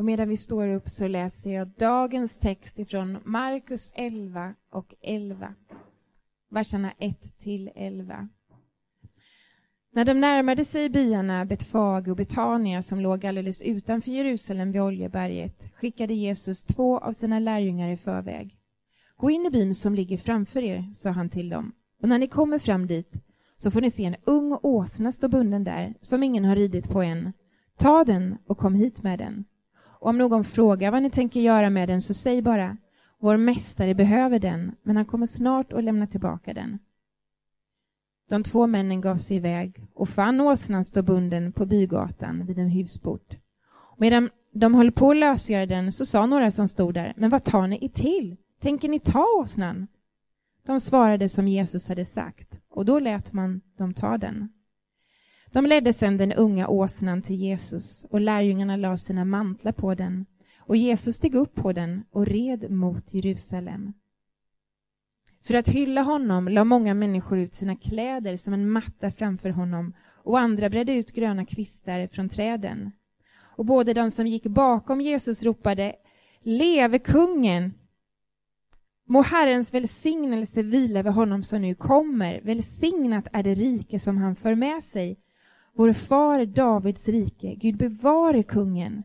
Och medan vi står upp så läser jag dagens text ifrån Markus 11 och 11. Verserna 1 till 11. När de närmade sig byarna Betfage och Betania som låg alldeles utanför Jerusalem vid Oljeberget skickade Jesus två av sina lärjungar i förväg. Gå in i byn som ligger framför er, sa han till dem, och när ni kommer fram dit så får ni se en ung åsna stå bunden där som ingen har ridit på än. Ta den och kom hit med den. Och om någon frågar vad ni tänker göra med den så säg bara vår mästare behöver den, men han kommer snart att lämna tillbaka den. De två männen gav sig iväg och fann åsnan stå bunden på bygatan vid en husport. Medan de höll på att lösgöra den så sa några som stod där, men vad tar ni er till? Tänker ni ta åsnan? De svarade som Jesus hade sagt, och då lät man dem ta den. De ledde sedan den unga åsnan till Jesus och lärjungarna lade sina mantlar på den och Jesus steg upp på den och red mot Jerusalem. För att hylla honom la många människor ut sina kläder som en matta framför honom och andra bredde ut gröna kvistar från träden. Och både de som gick bakom Jesus ropade Leve kungen! Må Herrens välsignelse vila över honom som nu kommer. Välsignat är det rike som han för med sig. Vår far Davids rike, Gud bevare kungen.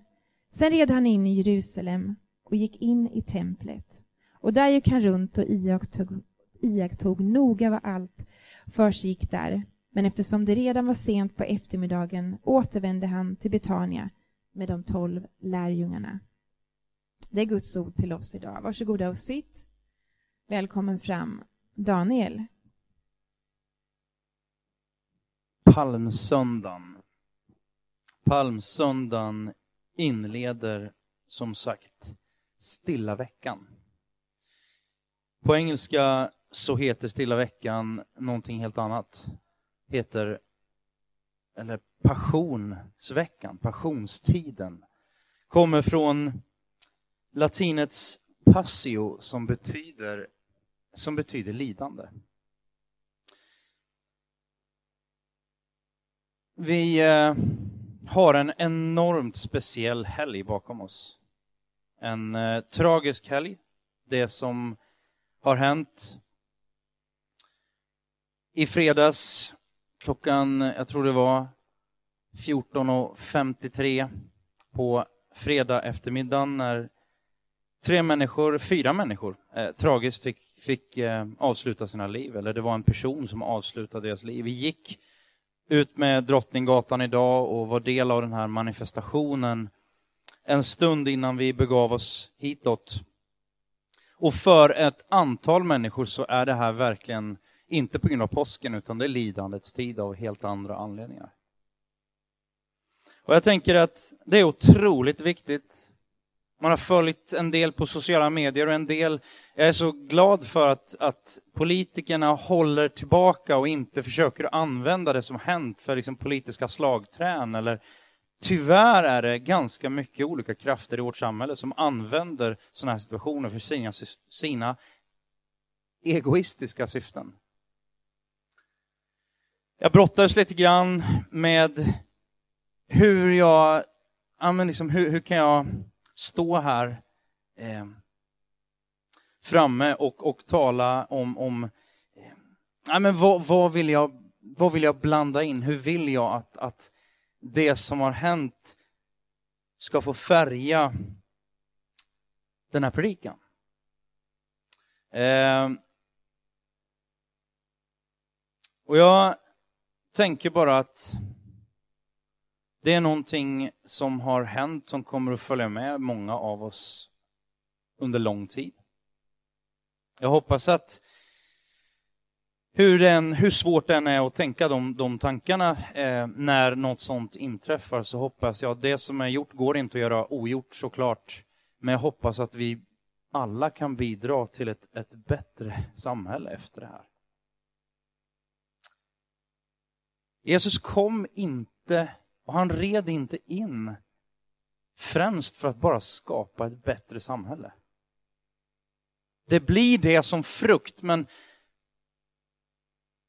Sen red han in i Jerusalem och gick in i templet. Och där gick han runt och iakttog, iakttog noga vad allt för sig gick där. Men eftersom det redan var sent på eftermiddagen återvände han till Betania med de tolv lärjungarna. Det är Guds ord till oss idag. Varsågoda och sitt. Välkommen fram, Daniel. Palmsöndagen. Palmsöndagen inleder som sagt stilla veckan. På engelska så heter stilla veckan någonting helt annat. Heter eller passionsveckan, passionstiden. Kommer från latinets passio som betyder, som betyder lidande. Vi eh, har en enormt speciell helg bakom oss. En eh, tragisk helg. Det som har hänt i fredags klockan, jag tror det var 14.53 på fredag eftermiddagen när tre människor, fyra människor, eh, tragiskt fick, fick eh, avsluta sina liv. Eller det var en person som avslutade deras liv. Vi gick ut med Drottninggatan idag och var del av den här manifestationen en stund innan vi begav oss hitåt. Och för ett antal människor så är det här verkligen inte på grund av påsken utan det är lidandets tid av helt andra anledningar. Och jag tänker att det är otroligt viktigt man har följt en del på sociala medier och en del, jag är så glad för att, att politikerna håller tillbaka och inte försöker använda det som hänt för liksom politiska slagträn eller Tyvärr är det ganska mycket olika krafter i vårt samhälle som använder sådana här situationer för sina, sina egoistiska syften. Jag brottades lite grann med hur jag, ja men liksom, hur, hur kan jag stå här eh, framme och, och tala om, om eh, men vad, vad, vill jag, vad vill jag blanda in? Hur vill jag att, att det som har hänt ska få färga den här predikan? Eh, och jag tänker bara att det är någonting som har hänt som kommer att följa med många av oss under lång tid. Jag hoppas att hur, den, hur svårt det än är att tänka de, de tankarna eh, när något sånt inträffar så hoppas jag att det som är gjort går inte att göra ogjort såklart. Men jag hoppas att vi alla kan bidra till ett, ett bättre samhälle efter det här. Jesus kom inte och han red inte in främst för att bara skapa ett bättre samhälle. Det blir det som frukt, men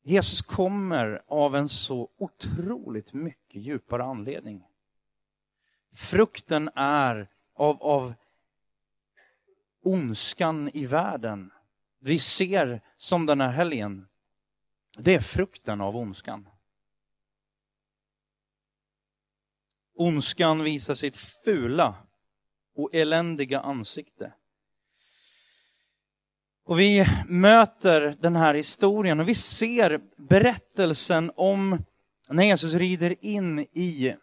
Jesus kommer av en så otroligt mycket djupare anledning. Frukten är av, av ondskan i världen vi ser som den här helgen, det är frukten av ondskan. Ondskan visar sitt fula och eländiga ansikte. Och vi möter den här historien och vi ser berättelsen om när Jesus rider in i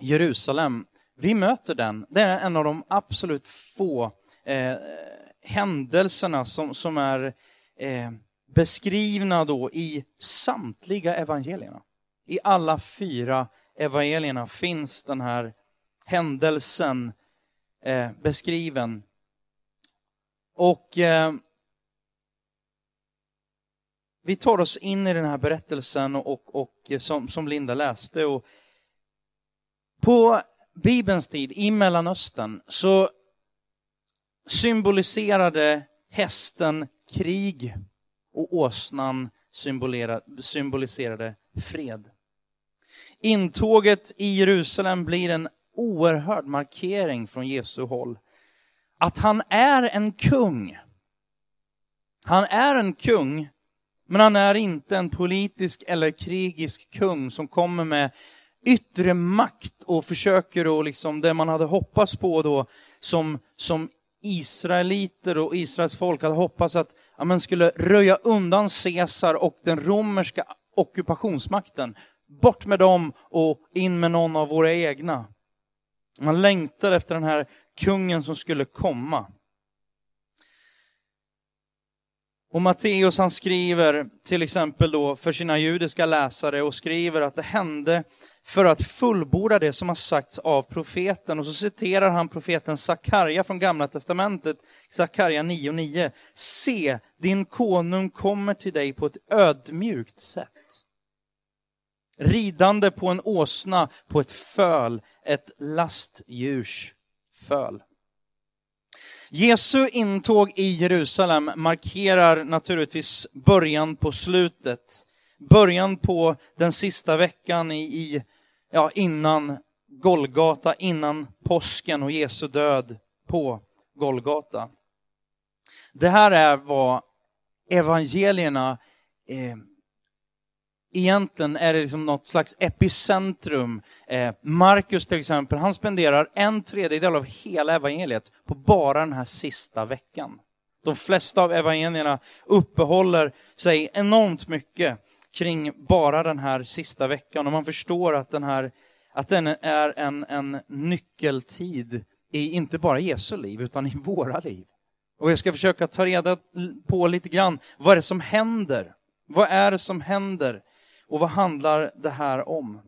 Jerusalem. Vi möter den. Det är en av de absolut få eh, händelserna som, som är eh, beskrivna då i samtliga evangelierna. I alla fyra evangelierna finns den här händelsen eh, beskriven. Och eh, vi tar oss in i den här berättelsen och, och, och som, som Linda läste. Och på Bibelns tid i Mellanöstern så symboliserade hästen krig och åsnan symboliserade fred. Intåget i Jerusalem blir en oerhörd markering från Jesu håll. Att han är en kung. Han är en kung, men han är inte en politisk eller krigisk kung som kommer med yttre makt och försöker att liksom, det man hade hoppats på då som, som israeliter och Israels folk hade hoppats att ja, man skulle röja undan Caesar och den romerska ockupationsmakten. Bort med dem och in med någon av våra egna. Man längtar efter den här kungen som skulle komma. Och Matteus han skriver till exempel då för sina judiska läsare och skriver att det hände för att fullborda det som har sagts av profeten. Och så citerar han profeten Sakarja från Gamla Testamentet, Sakarja 9.9. Se, din konung kommer till dig på ett ödmjukt sätt. Ridande på en åsna, på ett föl, ett lastdjurs föl. Jesu intåg i Jerusalem markerar naturligtvis början på slutet. Början på den sista veckan i, i ja, innan Golgata, innan påsken och Jesu död på Golgata. Det här är vad evangelierna eh, egentligen är det liksom något slags epicentrum. Eh, Markus till exempel, han spenderar en tredjedel av hela evangeliet på bara den här sista veckan. De flesta av evangelierna uppehåller sig enormt mycket kring bara den här sista veckan och man förstår att den här att den är en, en nyckeltid i inte bara Jesu liv utan i våra liv. Och jag ska försöka ta reda på lite grann vad är det som händer? Vad är det som händer? Och vad handlar det här om?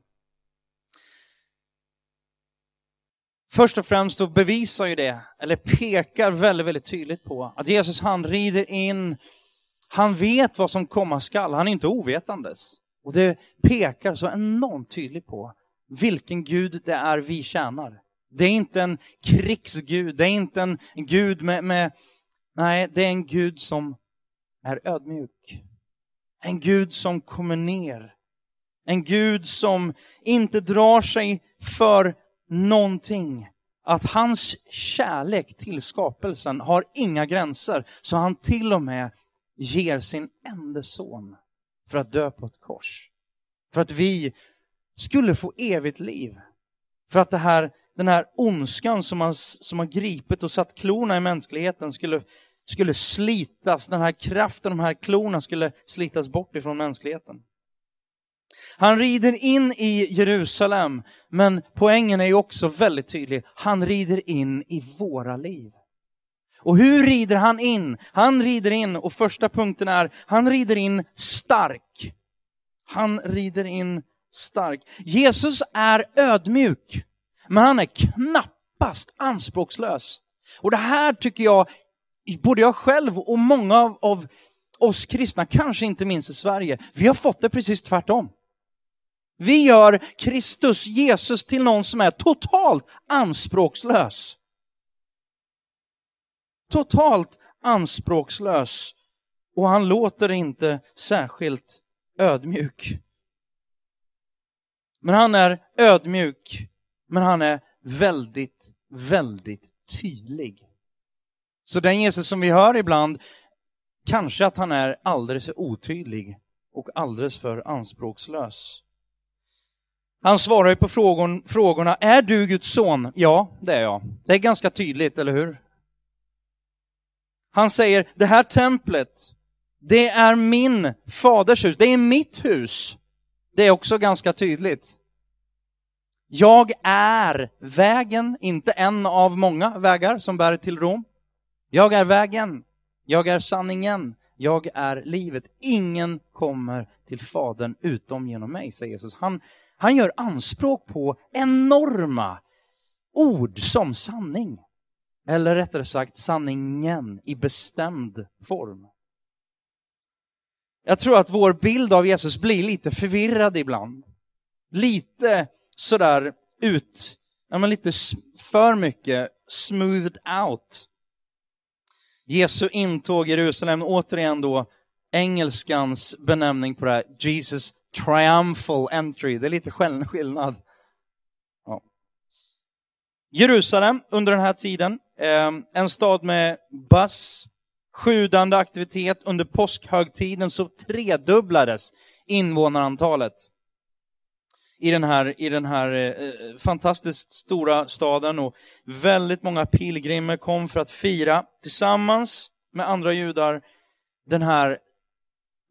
Först och främst så bevisar ju det, eller pekar väldigt, väldigt tydligt på att Jesus han rider in han vet vad som komma skall, han är inte ovetandes. Och det pekar så enormt tydligt på vilken Gud det är vi tjänar. Det är inte en krigsgud, det är inte en Gud med, med nej, det är en Gud som är ödmjuk. En Gud som kommer ner. En Gud som inte drar sig för någonting. Att hans kärlek till skapelsen har inga gränser, så han till och med ger sin enda son för att dö på ett kors. För att vi skulle få evigt liv. För att det här, den här ondskan som har, som har gripit och satt klorna i mänskligheten skulle, skulle slitas, den här kraften, de här klorna skulle slitas bort ifrån mänskligheten. Han rider in i Jerusalem, men poängen är ju också väldigt tydlig. Han rider in i våra liv. Och hur rider han in? Han rider in, och första punkten är, han rider in stark. Han rider in stark. Jesus är ödmjuk, men han är knappast anspråkslös. Och det här tycker jag, både jag själv och många av, av oss kristna, kanske inte minst i Sverige, vi har fått det precis tvärtom. Vi gör Kristus, Jesus, till någon som är totalt anspråkslös totalt anspråkslös och han låter inte särskilt ödmjuk. Men han är ödmjuk, men han är väldigt väldigt tydlig. Så den Jesus som vi hör ibland, kanske att han är alldeles för otydlig och alldeles för anspråkslös. Han svarar ju på frågon, frågorna, är du Guds son? Ja, det är jag. Det är ganska tydligt, eller hur? Han säger, det här templet, det är min faders hus, det är mitt hus. Det är också ganska tydligt. Jag är vägen, inte en av många vägar som bär till Rom. Jag är vägen, jag är sanningen, jag är livet. Ingen kommer till Fadern utom genom mig, säger Jesus. Han, han gör anspråk på enorma ord som sanning. Eller rättare sagt sanningen i bestämd form. Jag tror att vår bild av Jesus blir lite förvirrad ibland. Lite sådär ut, ja men lite för mycket smoothed out. Jesu intåg i Jerusalem, återigen då engelskans benämning på det här, Jesus triumphal entry. Det är lite skillnad. Ja. Jerusalem under den här tiden, eh, en stad med buzz, sjudande aktivitet. Under påskhögtiden så tredubblades invånarantalet i den här, i den här eh, eh, fantastiskt stora staden och väldigt många pilgrimer kom för att fira tillsammans med andra judar den här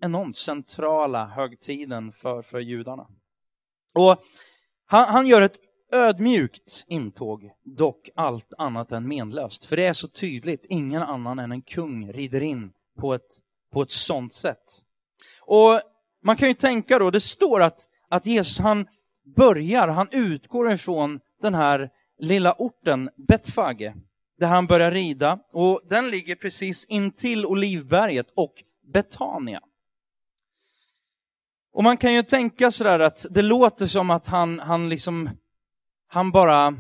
enormt centrala högtiden för, för judarna. Och han, han gör ett ödmjukt intåg, dock allt annat än menlöst. För det är så tydligt, ingen annan än en kung rider in på ett, på ett sånt sätt. Och man kan ju tänka då, det står att, att Jesus han börjar, han utgår ifrån den här lilla orten Betfage, där han börjar rida. Och den ligger precis intill Olivberget och Betania. Och man kan ju tänka sådär att det låter som att han, han liksom, han bara,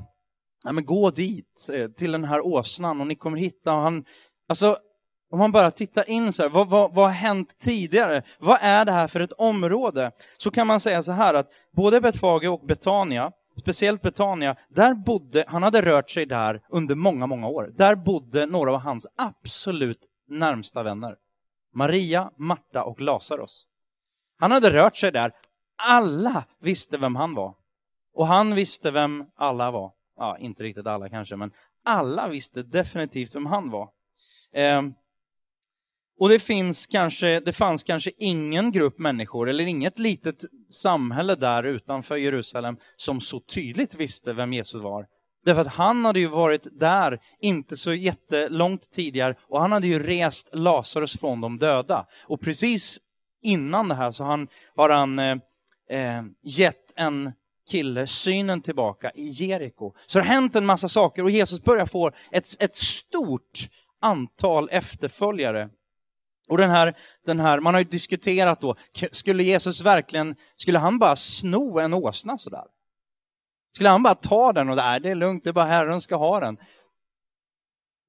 ja men gå dit eh, till den här åsnan och ni kommer hitta, och han, alltså om man bara tittar in så här, vad, vad, vad har hänt tidigare? Vad är det här för ett område? Så kan man säga så här att både Betfage och Betania, speciellt Betania, där bodde, han hade rört sig där under många, många år. Där bodde några av hans absolut närmsta vänner. Maria, Marta och Lazarus. Han hade rört sig där. Alla visste vem han var. Och han visste vem alla var. Ja, inte riktigt alla kanske, men alla visste definitivt vem han var. Eh, och det, finns kanske, det fanns kanske ingen grupp människor eller inget litet samhälle där utanför Jerusalem som så tydligt visste vem Jesus var. Därför att han hade ju varit där inte så jättelångt tidigare och han hade ju rest Lazarus från de döda. Och precis innan det här så han, har han eh, eh, gett en kille synen tillbaka i Jeriko. Så det har hänt en massa saker och Jesus börjar få ett, ett stort antal efterföljare. Och den här, den här, man har ju diskuterat då, skulle Jesus verkligen, skulle han bara sno en åsna sådär? Skulle han bara ta den och där, det är lugnt, det är bara Herren ska ha den.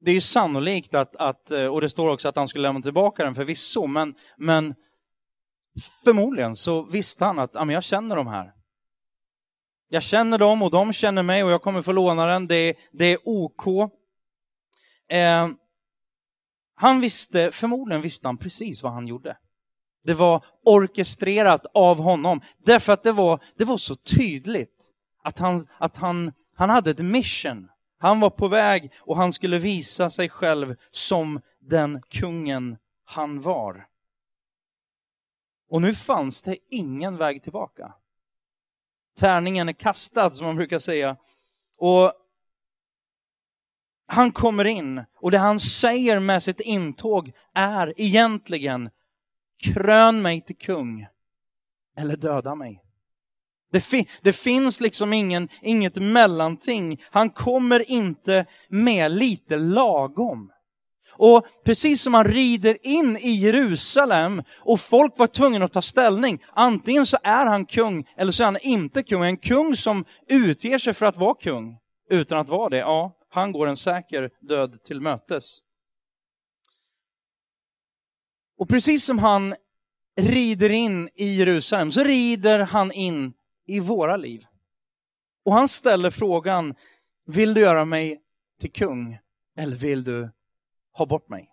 Det är ju sannolikt att, att, eh, och det står också att han skulle lämna tillbaka den förvisso, men, men förmodligen så visste han att ja, jag känner de här. Jag känner dem och de känner mig och jag kommer få låna den, det, det är OK. Eh, han visste, förmodligen visste han precis vad han gjorde. Det var orkestrerat av honom, därför att det var, det var så tydligt att, han, att han, han hade ett mission. Han var på väg och han skulle visa sig själv som den kungen han var. Och nu fanns det ingen väg tillbaka. Tärningen är kastad, som man brukar säga. Och han kommer in och det han säger med sitt intåg är egentligen krön mig till kung eller döda mig. Det, fi det, finns liksom ingen, inget mellanting. Han kommer inte med lite lagom. Och precis som han rider in i Jerusalem och folk var tvungna att ta ställning, antingen så är han kung eller så är han inte kung. En kung som utger sig för att vara kung utan att vara det, ja, han går en säker död till mötes. Och precis som han rider in i Jerusalem så rider han in i våra liv. Och han ställer frågan, Vill du göra mig till kung eller vill du ha bort mig?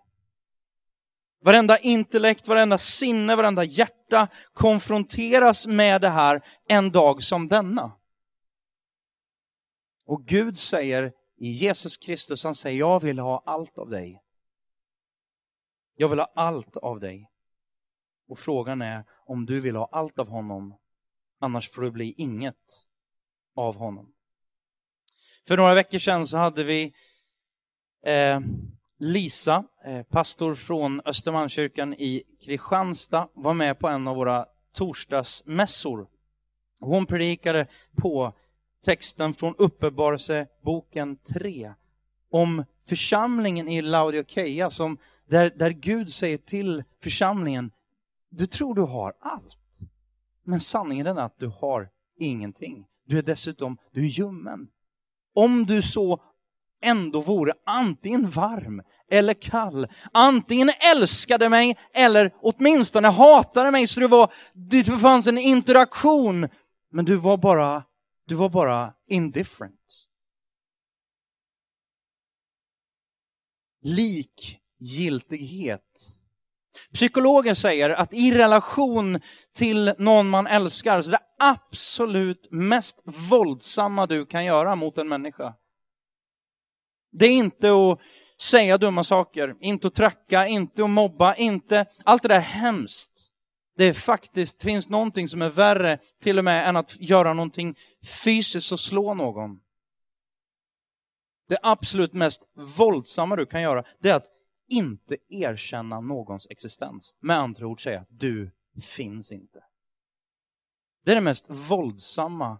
Varenda intellekt, varenda sinne, varenda hjärta konfronteras med det här en dag som denna. Och Gud säger i Jesus Kristus, han säger jag vill ha allt av dig. Jag vill ha allt av dig. Och frågan är om du vill ha allt av honom, annars får det bli inget av honom. För några veckor sedan så hade vi eh, Lisa, eh, pastor från Östermalmskyrkan i Kristianstad, var med på en av våra torsdagsmässor. Hon predikade på texten från Uppenbarelseboken 3 om församlingen i Laodikeia, som, där, där Gud säger till församlingen, du tror du har allt, men sanningen är att du har ingenting. Du är dessutom, du är ljummen. Om du så ändå vore antingen varm eller kall, antingen älskade mig eller åtminstone hatade mig, så det var, det fanns en interaktion, men du var bara, du var bara indifferent. Likgiltighet. Psykologer säger att i relation till någon man älskar, så det absolut mest våldsamma du kan göra mot en människa, det är inte att säga dumma saker, inte att tracka, inte att mobba, inte... Allt det där är hemskt. Det är faktiskt, finns någonting som är värre till och med än att göra någonting fysiskt och slå någon. Det absolut mest våldsamma du kan göra, det är att inte erkänna någons existens. Med andra ord säga att du finns inte. Det är det mest våldsamma.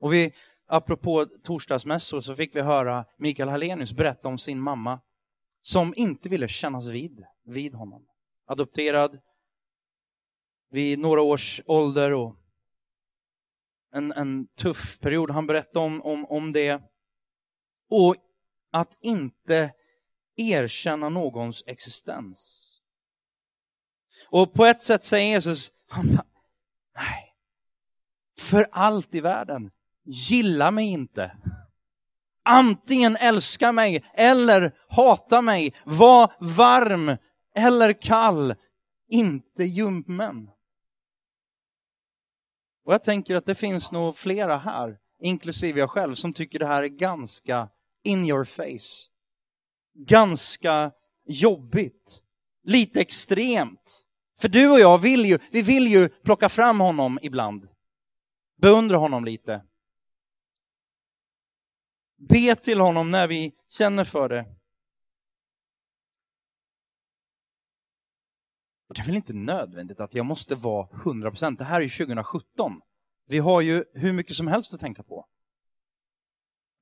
Och vi, apropå torsdagsmässor, så fick vi höra Mikael Hallenius berätta om sin mamma som inte ville kännas vid, vid honom. Adopterad vid några års ålder och en, en tuff period. Han berättade om, om, om det. Och att inte erkänna någons existens. Och på ett sätt säger Jesus, han, nej, för allt i världen, gilla mig inte. Antingen älska mig eller hata mig, var varm eller kall, inte ljummen. Och jag tänker att det finns nog flera här, inklusive jag själv, som tycker det här är ganska in your face. Ganska jobbigt. Lite extremt. För du och jag vill ju, vi vill ju plocka fram honom ibland. Beundra honom lite. Be till honom när vi känner för det. Det är väl inte nödvändigt att jag måste vara 100%. Det här är ju 2017. Vi har ju hur mycket som helst att tänka på.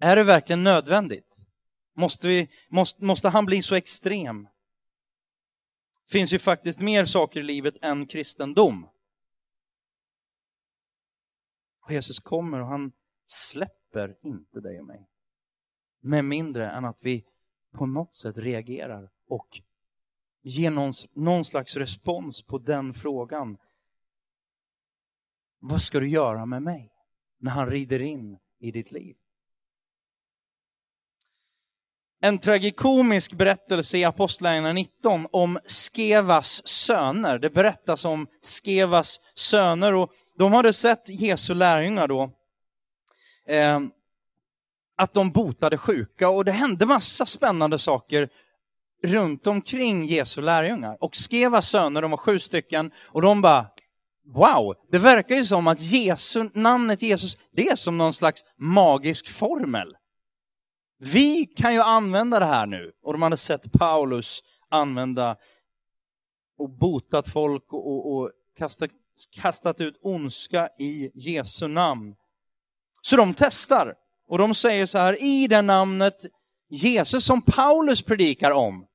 Är det verkligen nödvändigt? Måste, vi, måste, måste han bli så extrem? Det finns ju faktiskt mer saker i livet än kristendom. Och Jesus kommer och han släpper inte dig och mig. Med mindre än att vi på något sätt reagerar och Ge någon, någon slags respons på den frågan. Vad ska du göra med mig? När han rider in i ditt liv. En tragikomisk berättelse i Apostlagärningarna 19 om Skevas söner. Det berättas om Skevas söner och de hade sett Jesu lärjungar då. Eh, att de botade sjuka och det hände massa spännande saker runt omkring Jesu lärjungar. Och Skevas söner, de var sju stycken, och de bara Wow, det verkar ju som att Jesu, namnet Jesus, det är som någon slags magisk formel. Vi kan ju använda det här nu. Och de hade sett Paulus använda och botat folk och, och, och kastat, kastat ut ondska i Jesu namn. Så de testar. Och de säger så här, i det namnet Jesus som Paulus predikar om.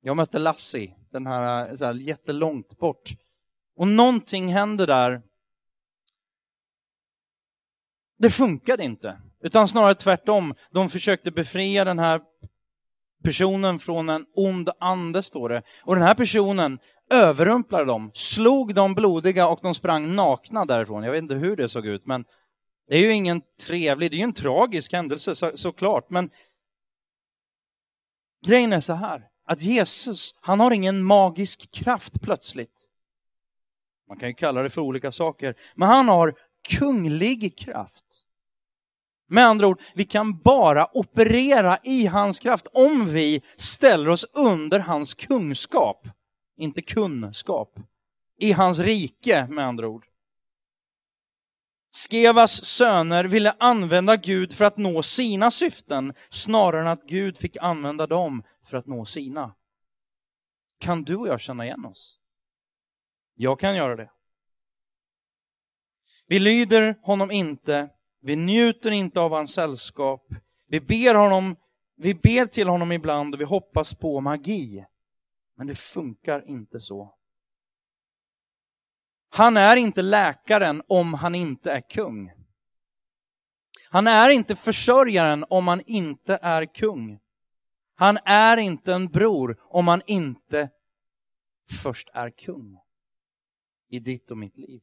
Jag mötte Lassie, den här, så här jättelångt bort. Och någonting hände där. Det funkade inte, utan snarare tvärtom. De försökte befria den här personen från en ond ande, står det. Och den här personen överrumplade dem, slog dem blodiga och de sprang nakna därifrån. Jag vet inte hur det såg ut, men det är ju ingen trevlig, det är ju en tragisk händelse så, såklart, men grejen är så här, att Jesus, han har ingen magisk kraft plötsligt. Man kan ju kalla det för olika saker, men han har kunglig kraft. Med andra ord, vi kan bara operera i hans kraft om vi ställer oss under hans kungskap, inte kunskap. I hans rike, med andra ord. Skevas söner ville använda Gud för att nå sina syften snarare än att Gud fick använda dem för att nå sina. Kan du och jag känna igen oss? Jag kan göra det. Vi lyder honom inte, vi njuter inte av hans sällskap, vi ber, honom, vi ber till honom ibland och vi hoppas på magi. Men det funkar inte så. Han är inte läkaren om han inte är kung. Han är inte försörjaren om han inte är kung. Han är inte en bror om han inte först är kung i ditt och mitt liv.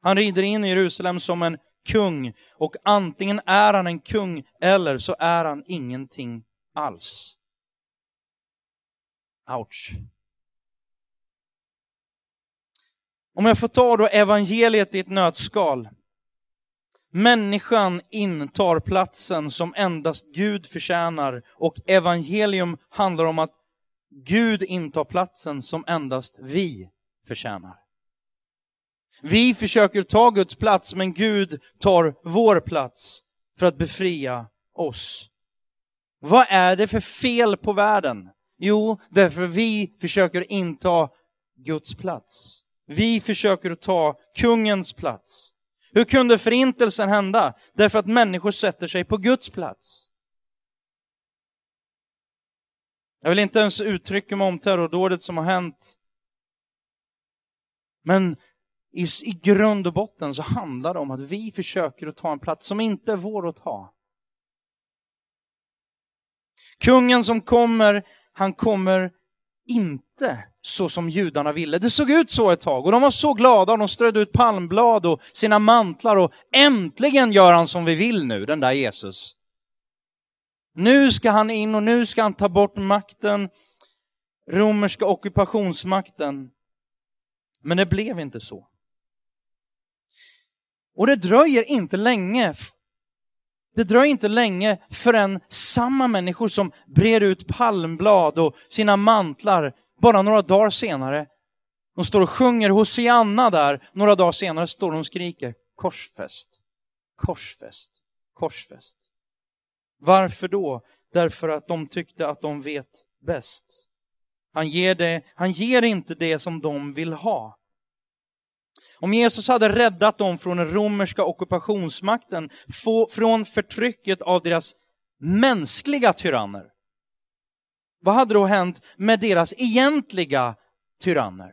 Han rider in i Jerusalem som en kung och antingen är han en kung eller så är han ingenting alls. Ouch. Om jag får ta då evangeliet i ett nötskal. Människan intar platsen som endast Gud förtjänar och evangelium handlar om att Gud intar platsen som endast vi förtjänar. Vi försöker ta Guds plats, men Gud tar vår plats för att befria oss. Vad är det för fel på världen? Jo, därför vi försöker inta Guds plats. Vi försöker att ta kungens plats. Hur kunde förintelsen hända? Därför att människor sätter sig på Guds plats. Jag vill inte ens uttrycka mig om terrordådet som har hänt. Men i, i grund och botten så handlar det om att vi försöker att ta en plats som inte är vår att ta. Kungen som kommer, han kommer inte så som judarna ville. Det såg ut så ett tag och de var så glada och de strödde ut palmblad och sina mantlar och äntligen gör han som vi vill nu, den där Jesus. Nu ska han in och nu ska han ta bort makten, romerska ockupationsmakten. Men det blev inte så. Och det dröjer inte länge det dröjer inte länge förrän samma människor som brer ut palmblad och sina mantlar, bara några dagar senare, de står och sjunger Hosianna där, några dagar senare står de och skriker korsfäst, korsfäst, korsfäst. Varför då? Därför att de tyckte att de vet bäst. Han ger, det, han ger inte det som de vill ha. Om Jesus hade räddat dem från den romerska ockupationsmakten, från förtrycket av deras mänskliga tyranner, vad hade då hänt med deras egentliga tyranner?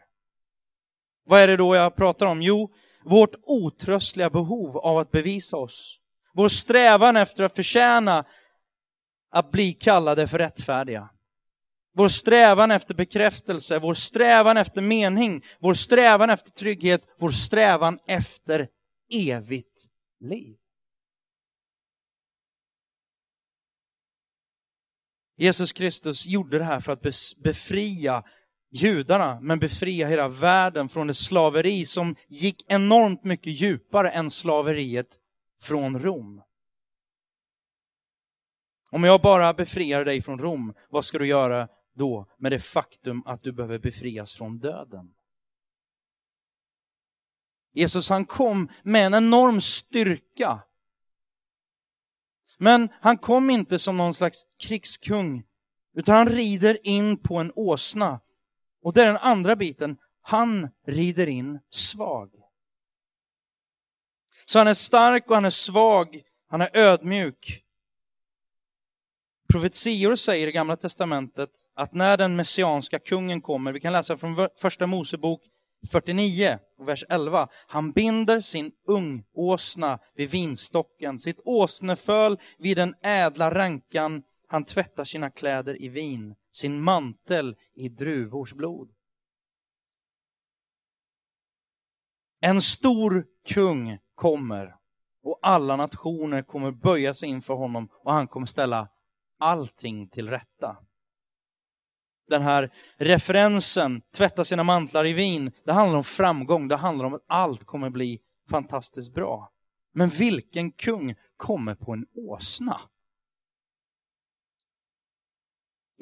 Vad är det då jag pratar om? Jo, vårt otröstliga behov av att bevisa oss. Vår strävan efter att förtjäna att bli kallade för rättfärdiga. Vår strävan efter bekräftelse, vår strävan efter mening, vår strävan efter trygghet, vår strävan efter evigt liv. Jesus Kristus gjorde det här för att befria judarna, men befria hela världen från det slaveri som gick enormt mycket djupare än slaveriet från Rom. Om jag bara befriar dig från Rom, vad ska du göra då med det faktum att du behöver befrias från döden. Jesus han kom med en enorm styrka. Men han kom inte som någon slags krigskung, utan han rider in på en åsna. Och det är den andra biten, han rider in svag. Så han är stark och han är svag, han är ödmjuk. Profetior säger i Gamla Testamentet att när den messianska kungen kommer, vi kan läsa från Första Mosebok 49, vers 11. Han binder sin ungåsna vid vinstocken, sitt åsneföl vid den ädla rankan. Han tvättar sina kläder i vin, sin mantel i druvors blod. En stor kung kommer Och alla nationer kommer böja sig inför honom och han kommer ställa allting till rätta. Den här referensen, tvätta sina mantlar i vin, det handlar om framgång, det handlar om att allt kommer bli fantastiskt bra. Men vilken kung kommer på en åsna?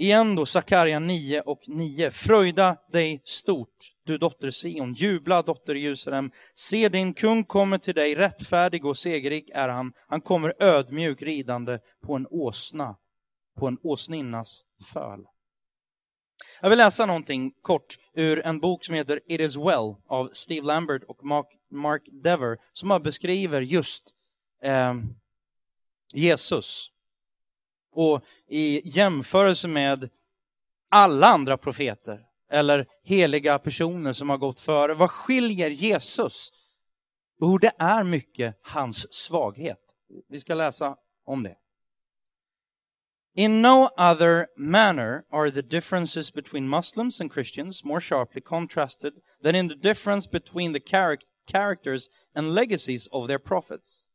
Igen då, Sakarja 9 och 9. Fröjda dig stort, du dotter Sion. Jubla, dotter Jerusalem. Se, din kung kommer till dig, rättfärdig och segerrik är han. Han kommer ödmjuk ridande på en åsna, på en åsninnas föl. Jag vill läsa någonting kort ur en bok som heter It is well av Steve Lambert och Mark, Dever som beskriver just eh, Jesus. Och i jämförelse med alla andra profeter eller heliga personer som har gått före, vad skiljer Jesus? Jo, det är mycket hans svaghet. Vi ska läsa om det. In no other manner are the differences between Muslims and Christians more sharply contrasted than in the difference between the char characters and legacies of their prophets.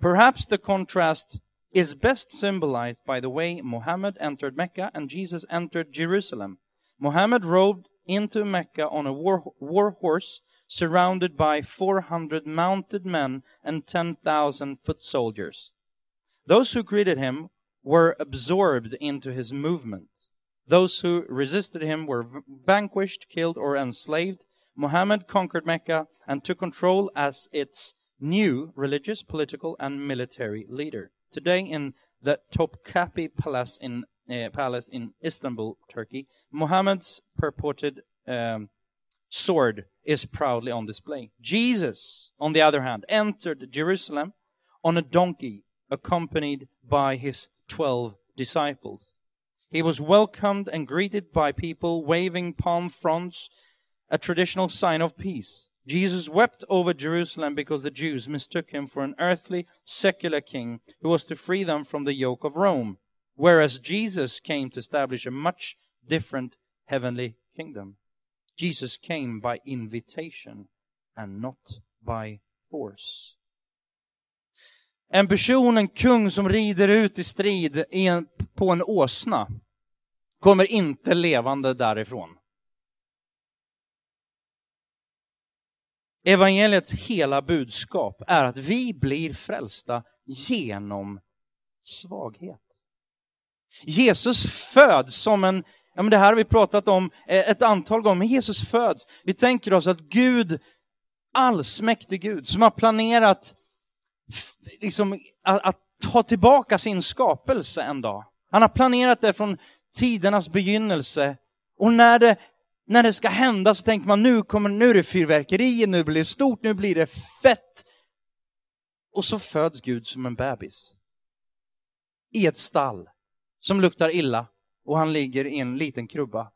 Perhaps the contrast is best symbolized by the way Muhammad entered Mecca and Jesus entered Jerusalem. Muhammad rode into Mecca on a war, war horse surrounded by 400 mounted men and 10,000 foot soldiers. Those who greeted him were absorbed into his movements. Those who resisted him were vanquished, killed, or enslaved. Muhammad conquered Mecca and took control as its new religious, political, and military leader. Today, in the Topkapi Palace in, uh, palace in Istanbul, Turkey, Muhammad's purported um, sword is proudly on display. Jesus, on the other hand, entered Jerusalem on a donkey, accompanied by his 12 disciples. He was welcomed and greeted by people waving palm fronds, a traditional sign of peace. Jesus wept over Jerusalem because the Jews mistook him for an earthly, secular king who was to free them from the yoke of Rome, whereas Jesus came to establish a much different heavenly kingdom. Jesus came by invitation and not by force. En person, en kung som rider ut i strid en, på en åsna kommer inte levande därifrån. Evangeliets hela budskap är att vi blir frälsta genom svaghet. Jesus föds som en, ja men det här har vi pratat om eh, ett antal gånger, men Jesus föds. Vi tänker oss att Gud, allsmäktig Gud, som har planerat liksom, att, att ta tillbaka sin skapelse en dag. Han har planerat det från tidernas begynnelse. Och när det, när det ska hända så tänker man nu, kommer, nu är det fyrverkerier, nu blir det stort, nu blir det fett. Och så föds Gud som en bebis. I ett stall som luktar illa och han ligger i en liten krubba.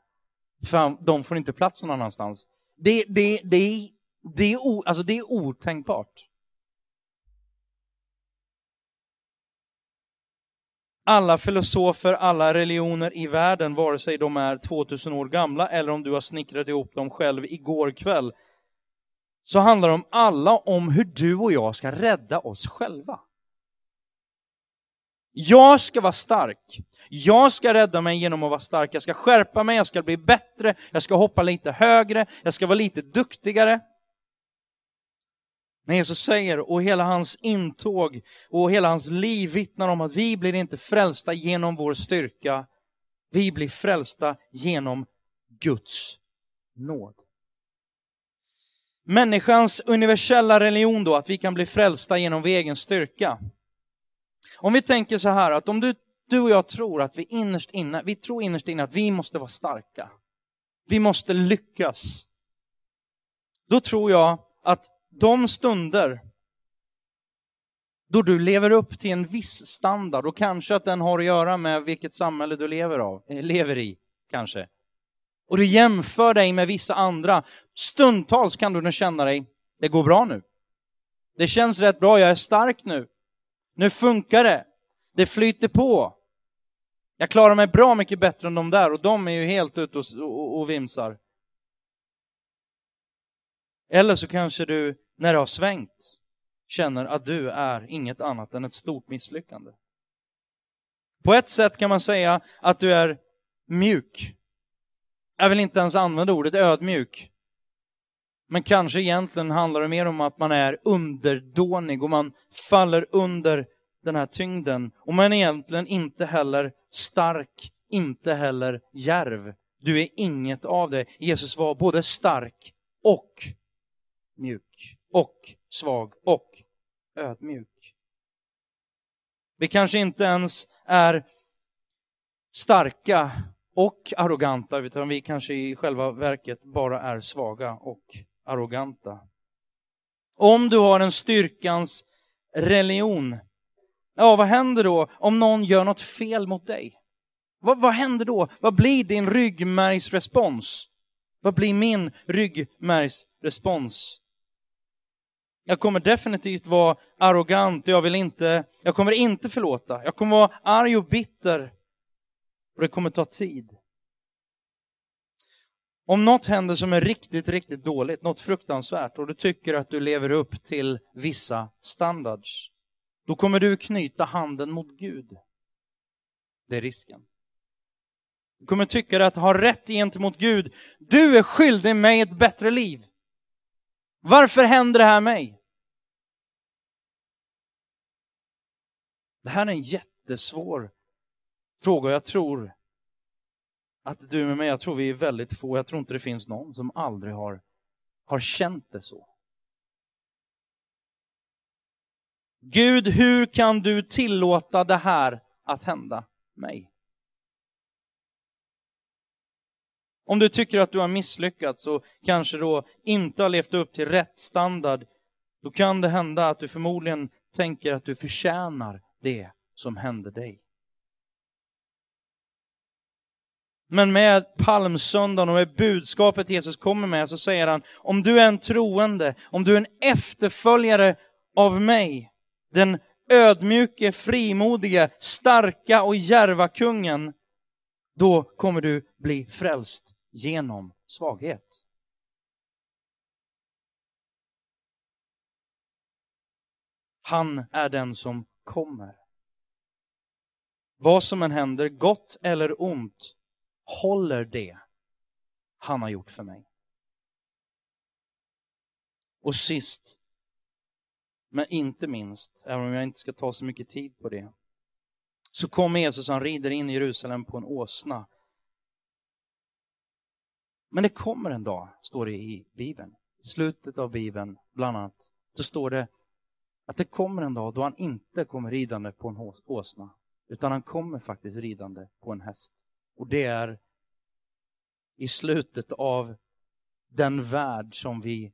För de får inte plats någon annanstans. Det, det, det, det, är, alltså det är otänkbart. Alla filosofer, alla religioner i världen, vare sig de är 2000 år gamla eller om du har snickrat ihop dem själv igår kväll, så handlar de alla om hur du och jag ska rädda oss själva. Jag ska vara stark. Jag ska rädda mig genom att vara stark. Jag ska skärpa mig, jag ska bli bättre, jag ska hoppa lite högre, jag ska vara lite duktigare. När Jesus säger, och hela hans intåg och hela hans liv vittnar om att vi blir inte frälsta genom vår styrka. Vi blir frälsta genom Guds nåd. Människans universella religion då, att vi kan bli frälsta genom vår egen styrka. Om vi tänker så här att om du, du och jag tror att vi innerst inne, vi tror innerst inne att vi måste vara starka. Vi måste lyckas. Då tror jag att de stunder då du lever upp till en viss standard och kanske att den har att göra med vilket samhälle du lever, av, eh, lever i, kanske. Och du jämför dig med vissa andra. Stundtals kan du nu känna dig, det går bra nu. Det känns rätt bra, jag är stark nu. Nu funkar det. Det flyter på. Jag klarar mig bra mycket bättre än de där och de är ju helt ute och, och, och vimsar. Eller så kanske du, när det har svängt, känner att du är inget annat än ett stort misslyckande. På ett sätt kan man säga att du är mjuk. Jag vill inte ens använda ordet ödmjuk. Men kanske egentligen handlar det mer om att man är underdånig och man faller under den här tyngden. Och man är egentligen inte heller stark, inte heller järv. Du är inget av det. Jesus var både stark och mjuk och svag och ödmjuk. Vi kanske inte ens är starka och arroganta, utan vi kanske i själva verket bara är svaga och arroganta. Om du har en styrkans religion, ja vad händer då om någon gör något fel mot dig? Vad, vad händer då? Vad blir din ryggmärgsrespons? Vad blir min ryggmärgsrespons? Jag kommer definitivt vara arrogant och jag vill inte, jag kommer inte förlåta. Jag kommer vara arg och bitter. Och det kommer ta tid. Om något händer som är riktigt, riktigt dåligt, något fruktansvärt och du tycker att du lever upp till vissa standards, då kommer du knyta handen mot Gud. Det är risken. Du kommer tycka att ha rätt gentemot Gud. Du är skyldig mig ett bättre liv. Varför händer det här mig? Det här är en jättesvår fråga. Jag tror att du med mig, jag tror vi är väldigt få, jag tror inte det finns någon som aldrig har, har känt det så. Gud, hur kan du tillåta det här att hända mig? Om du tycker att du har misslyckats och kanske då inte har levt upp till rätt standard, då kan det hända att du förmodligen tänker att du förtjänar det som hände dig. Men med palmsöndagen och med budskapet Jesus kommer med så säger han, om du är en troende, om du är en efterföljare av mig, den ödmjuke, frimodige, starka och järva kungen, då kommer du bli frälst genom svaghet. Han är den som kommer. Vad som än händer, gott eller ont, håller det han har gjort för mig. Och sist, men inte minst, även om jag inte ska ta så mycket tid på det, så kommer Jesus, han rider in i Jerusalem på en åsna. Men det kommer en dag, står det i Bibeln, i slutet av Bibeln bland annat, så står det att det kommer en dag då han inte kommer ridande på en åsna, utan han kommer faktiskt ridande på en häst. Och det är i slutet av den värld som vi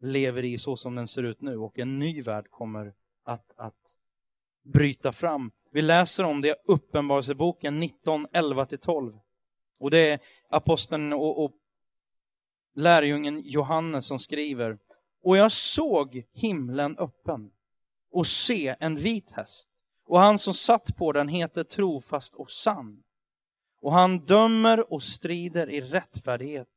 lever i så som den ser ut nu och en ny värld kommer att, att bryta fram. Vi läser om det i Uppenbarelseboken 19, 11-12. Och det är aposteln och, och lärjungen Johannes som skriver. Och jag såg himlen öppen och se en vit häst. Och han som satt på den heter trofast och sann. Och han dömer och strider i rättfärdighet.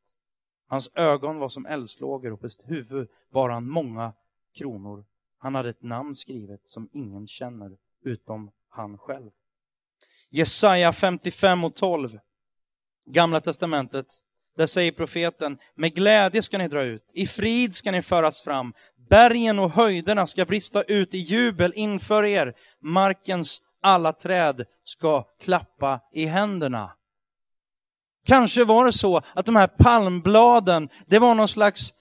Hans ögon var som eldslågor och på sitt huvud bar han många kronor. Han hade ett namn skrivet som ingen känner utom han själv. Jesaja 55 och 12, Gamla testamentet. Där säger profeten, med glädje ska ni dra ut, i frid ska ni föras fram, bergen och höjderna ska brista ut i jubel inför er, markens alla träd ska klappa i händerna. Kanske var det så att de här palmbladen, det var någon slags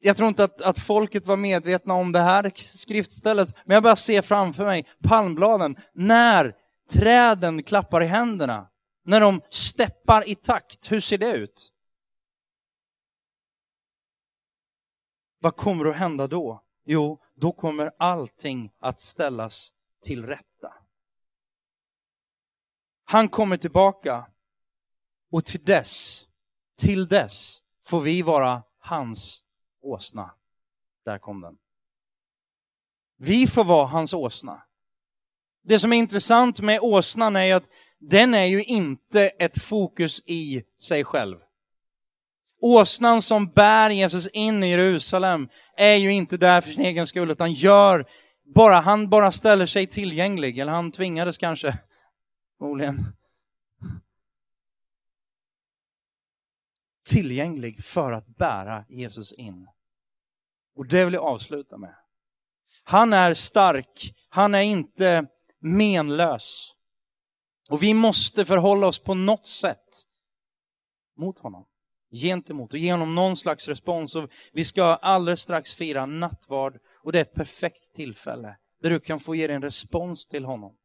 jag tror inte att, att folket var medvetna om det här skriftstället, men jag bara ser framför mig palmbladen när träden klappar i händerna, när de steppar i takt. Hur ser det ut? Vad kommer att hända då? Jo, då kommer allting att ställas till rätta. Han kommer tillbaka och till dess, till dess får vi vara hans åsna. Där kom den. Vi får vara hans åsna. Det som är intressant med åsnan är att den är ju inte ett fokus i sig själv. Åsnan som bär Jesus in i Jerusalem är ju inte där för sin egen skull, utan gör bara, han bara ställer sig tillgänglig, eller han tvingades kanske, förmodligen. Tillgänglig för att bära Jesus in. Och det vill jag avsluta med. Han är stark, han är inte menlös. Och vi måste förhålla oss på något sätt mot honom, gentemot och ge honom någon slags respons. Och vi ska alldeles strax fira nattvard och det är ett perfekt tillfälle där du kan få ge en respons till honom.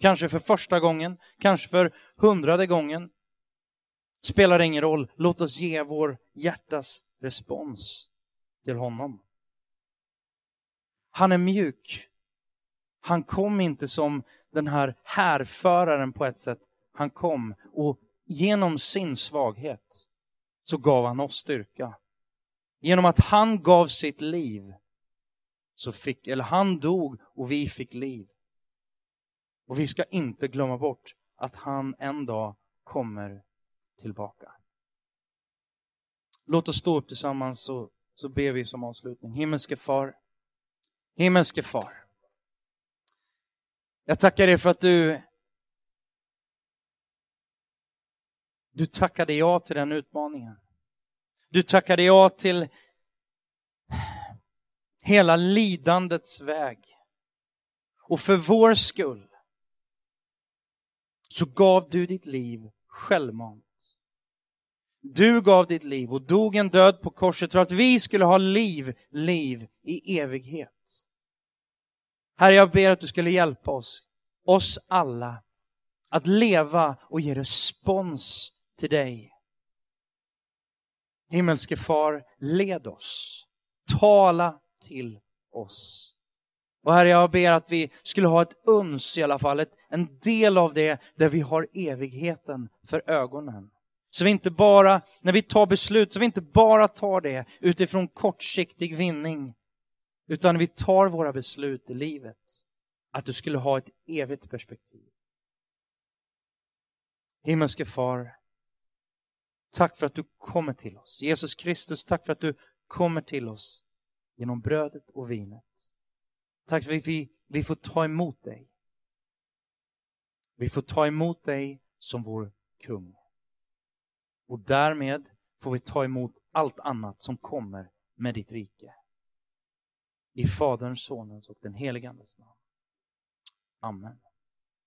Kanske för första gången, kanske för hundrade gången. Spelar ingen roll, låt oss ge vår hjärtas respons till honom. Han är mjuk. Han kom inte som den här härföraren på ett sätt. Han kom och genom sin svaghet så gav han oss styrka. Genom att han gav sitt liv så fick, eller han dog och vi fick liv. Och vi ska inte glömma bort att han en dag kommer tillbaka. Låt oss stå upp tillsammans så, så ber vi som avslutning. Himmelske far, himmelske far. Jag tackar dig för att du du tackade ja till den utmaningen. Du tackade ja till hela lidandets väg. Och för vår skull så gav du ditt liv självmant. Du gav ditt liv och dog en död på korset för att vi skulle ha liv, liv i evighet. Herre, jag ber att du skulle hjälpa oss, oss alla, att leva och ge respons till dig. Himmelske far, led oss. Tala till oss. Och Herre, jag ber att vi skulle ha ett uns i alla fall, ett, en del av det där vi har evigheten för ögonen. Så vi inte bara, när vi tar beslut, så vi inte bara tar det utifrån kortsiktig vinning, utan vi tar våra beslut i livet. Att du skulle ha ett evigt perspektiv. Himmelske far, tack för att du kommer till oss. Jesus Kristus, tack för att du kommer till oss genom brödet och vinet. Tack för att vi, vi får ta emot dig. Vi får ta emot dig som vår kung. Och därmed får vi ta emot allt annat som kommer med ditt rike. I Faderns, Sonens och den helige Andes namn. Amen.